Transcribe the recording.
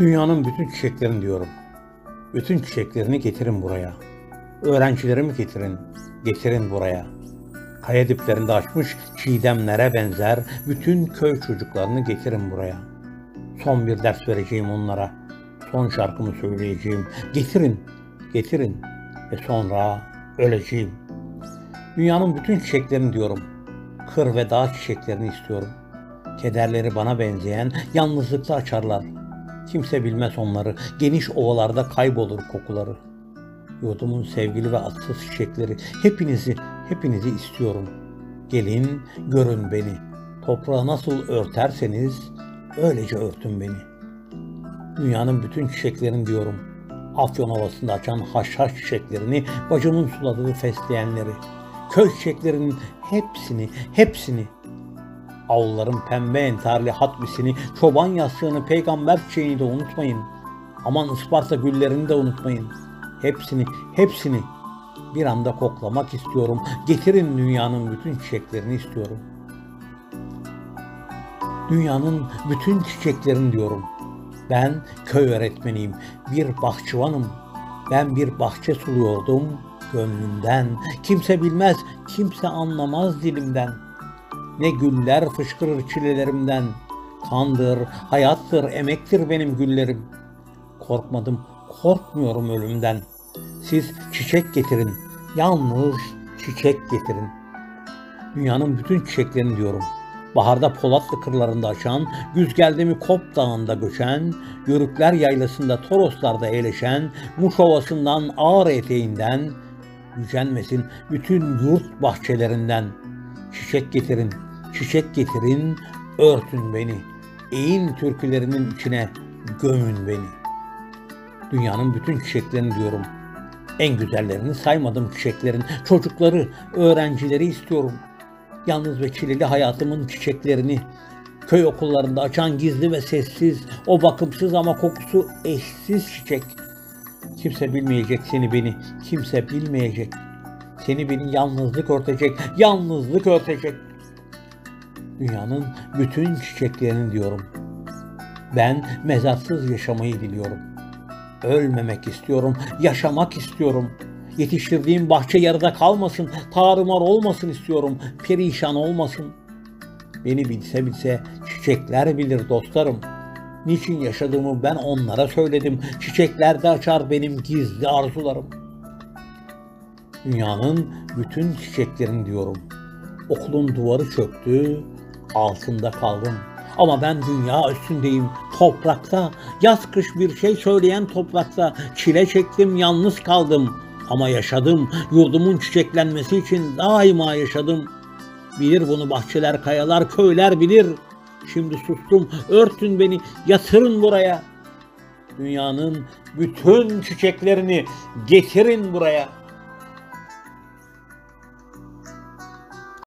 Dünyanın bütün çiçeklerini diyorum. Bütün çiçeklerini getirin buraya. Öğrencilerimi getirin, getirin buraya. Kaya diplerinde açmış çiğdemlere benzer bütün köy çocuklarını getirin buraya. Son bir ders vereceğim onlara. Son şarkımı söyleyeceğim. Getirin, getirin. Ve sonra öleceğim. Dünyanın bütün çiçeklerini diyorum. Kır ve dağ çiçeklerini istiyorum. Kederleri bana benzeyen yalnızlıkta açarlar. Kimse bilmez onları. Geniş ovalarda kaybolur kokuları. Yurdumun sevgili ve atsız çiçekleri. Hepinizi, hepinizi istiyorum. Gelin, görün beni. Toprağı nasıl örterseniz öylece örtün beni. Dünyanın bütün çiçeklerini diyorum. Afyon havasında açan haşhaş çiçeklerini, bacımın suladığı fesleğenleri, köy çiçeklerinin hepsini, hepsini Avluların pembe entarlı hatmisini, çoban yastığını, peygamber çiçeğini de unutmayın. Aman Isparta güllerini de unutmayın. Hepsini, hepsini bir anda koklamak istiyorum. Getirin dünyanın bütün çiçeklerini istiyorum. Dünyanın bütün çiçeklerini diyorum. Ben köy öğretmeniyim, bir bahçıvanım. Ben bir bahçe suluyordum gönlümden. Kimse bilmez, kimse anlamaz dilimden.'' Ne güller fışkırır çilelerimden. Kandır, hayattır, emektir benim güllerim. Korkmadım, korkmuyorum ölümden. Siz çiçek getirin, yalnız çiçek getirin. Dünyanın bütün çiçeklerini diyorum. Baharda Polatlı kırlarında açan, güz geldi mi Kop Dağı'nda göçen, Yörükler yaylasında Toroslarda eğleşen, Muş Ovası'ndan Ağrı eteğinden, gücenmesin bütün yurt bahçelerinden. Çiçek getirin, çiçek getirin, örtün beni. Eğin türkülerinin içine gömün beni. Dünyanın bütün çiçeklerini diyorum. En güzellerini saymadım çiçeklerin. Çocukları, öğrencileri istiyorum. Yalnız ve çileli hayatımın çiçeklerini, köy okullarında açan gizli ve sessiz, o bakımsız ama kokusu eşsiz çiçek. Kimse bilmeyecek seni beni, kimse bilmeyecek. Seni beni yalnızlık örtecek, yalnızlık örtecek. Dünyanın bütün çiçeklerini diyorum. Ben mezarsız yaşamayı diliyorum. Ölmemek istiyorum, yaşamak istiyorum. Yetiştirdiğim bahçe yarıda kalmasın, tarumar olmasın istiyorum, perişan olmasın. Beni bilse bilse çiçekler bilir dostlarım. Niçin yaşadığımı ben onlara söyledim. Çiçeklerde açar benim gizli arzularım. Dünyanın bütün çiçeklerini diyorum. Okulun duvarı çöktü, altında kaldım. Ama ben dünya üstündeyim, toprakta, yaz kış bir şey söyleyen toprakta. Çile çektim, yalnız kaldım. Ama yaşadım, yurdumun çiçeklenmesi için daima yaşadım. Bilir bunu bahçeler, kayalar, köyler bilir. Şimdi sustum, örtün beni, yatırın buraya. Dünyanın bütün çiçeklerini getirin buraya.''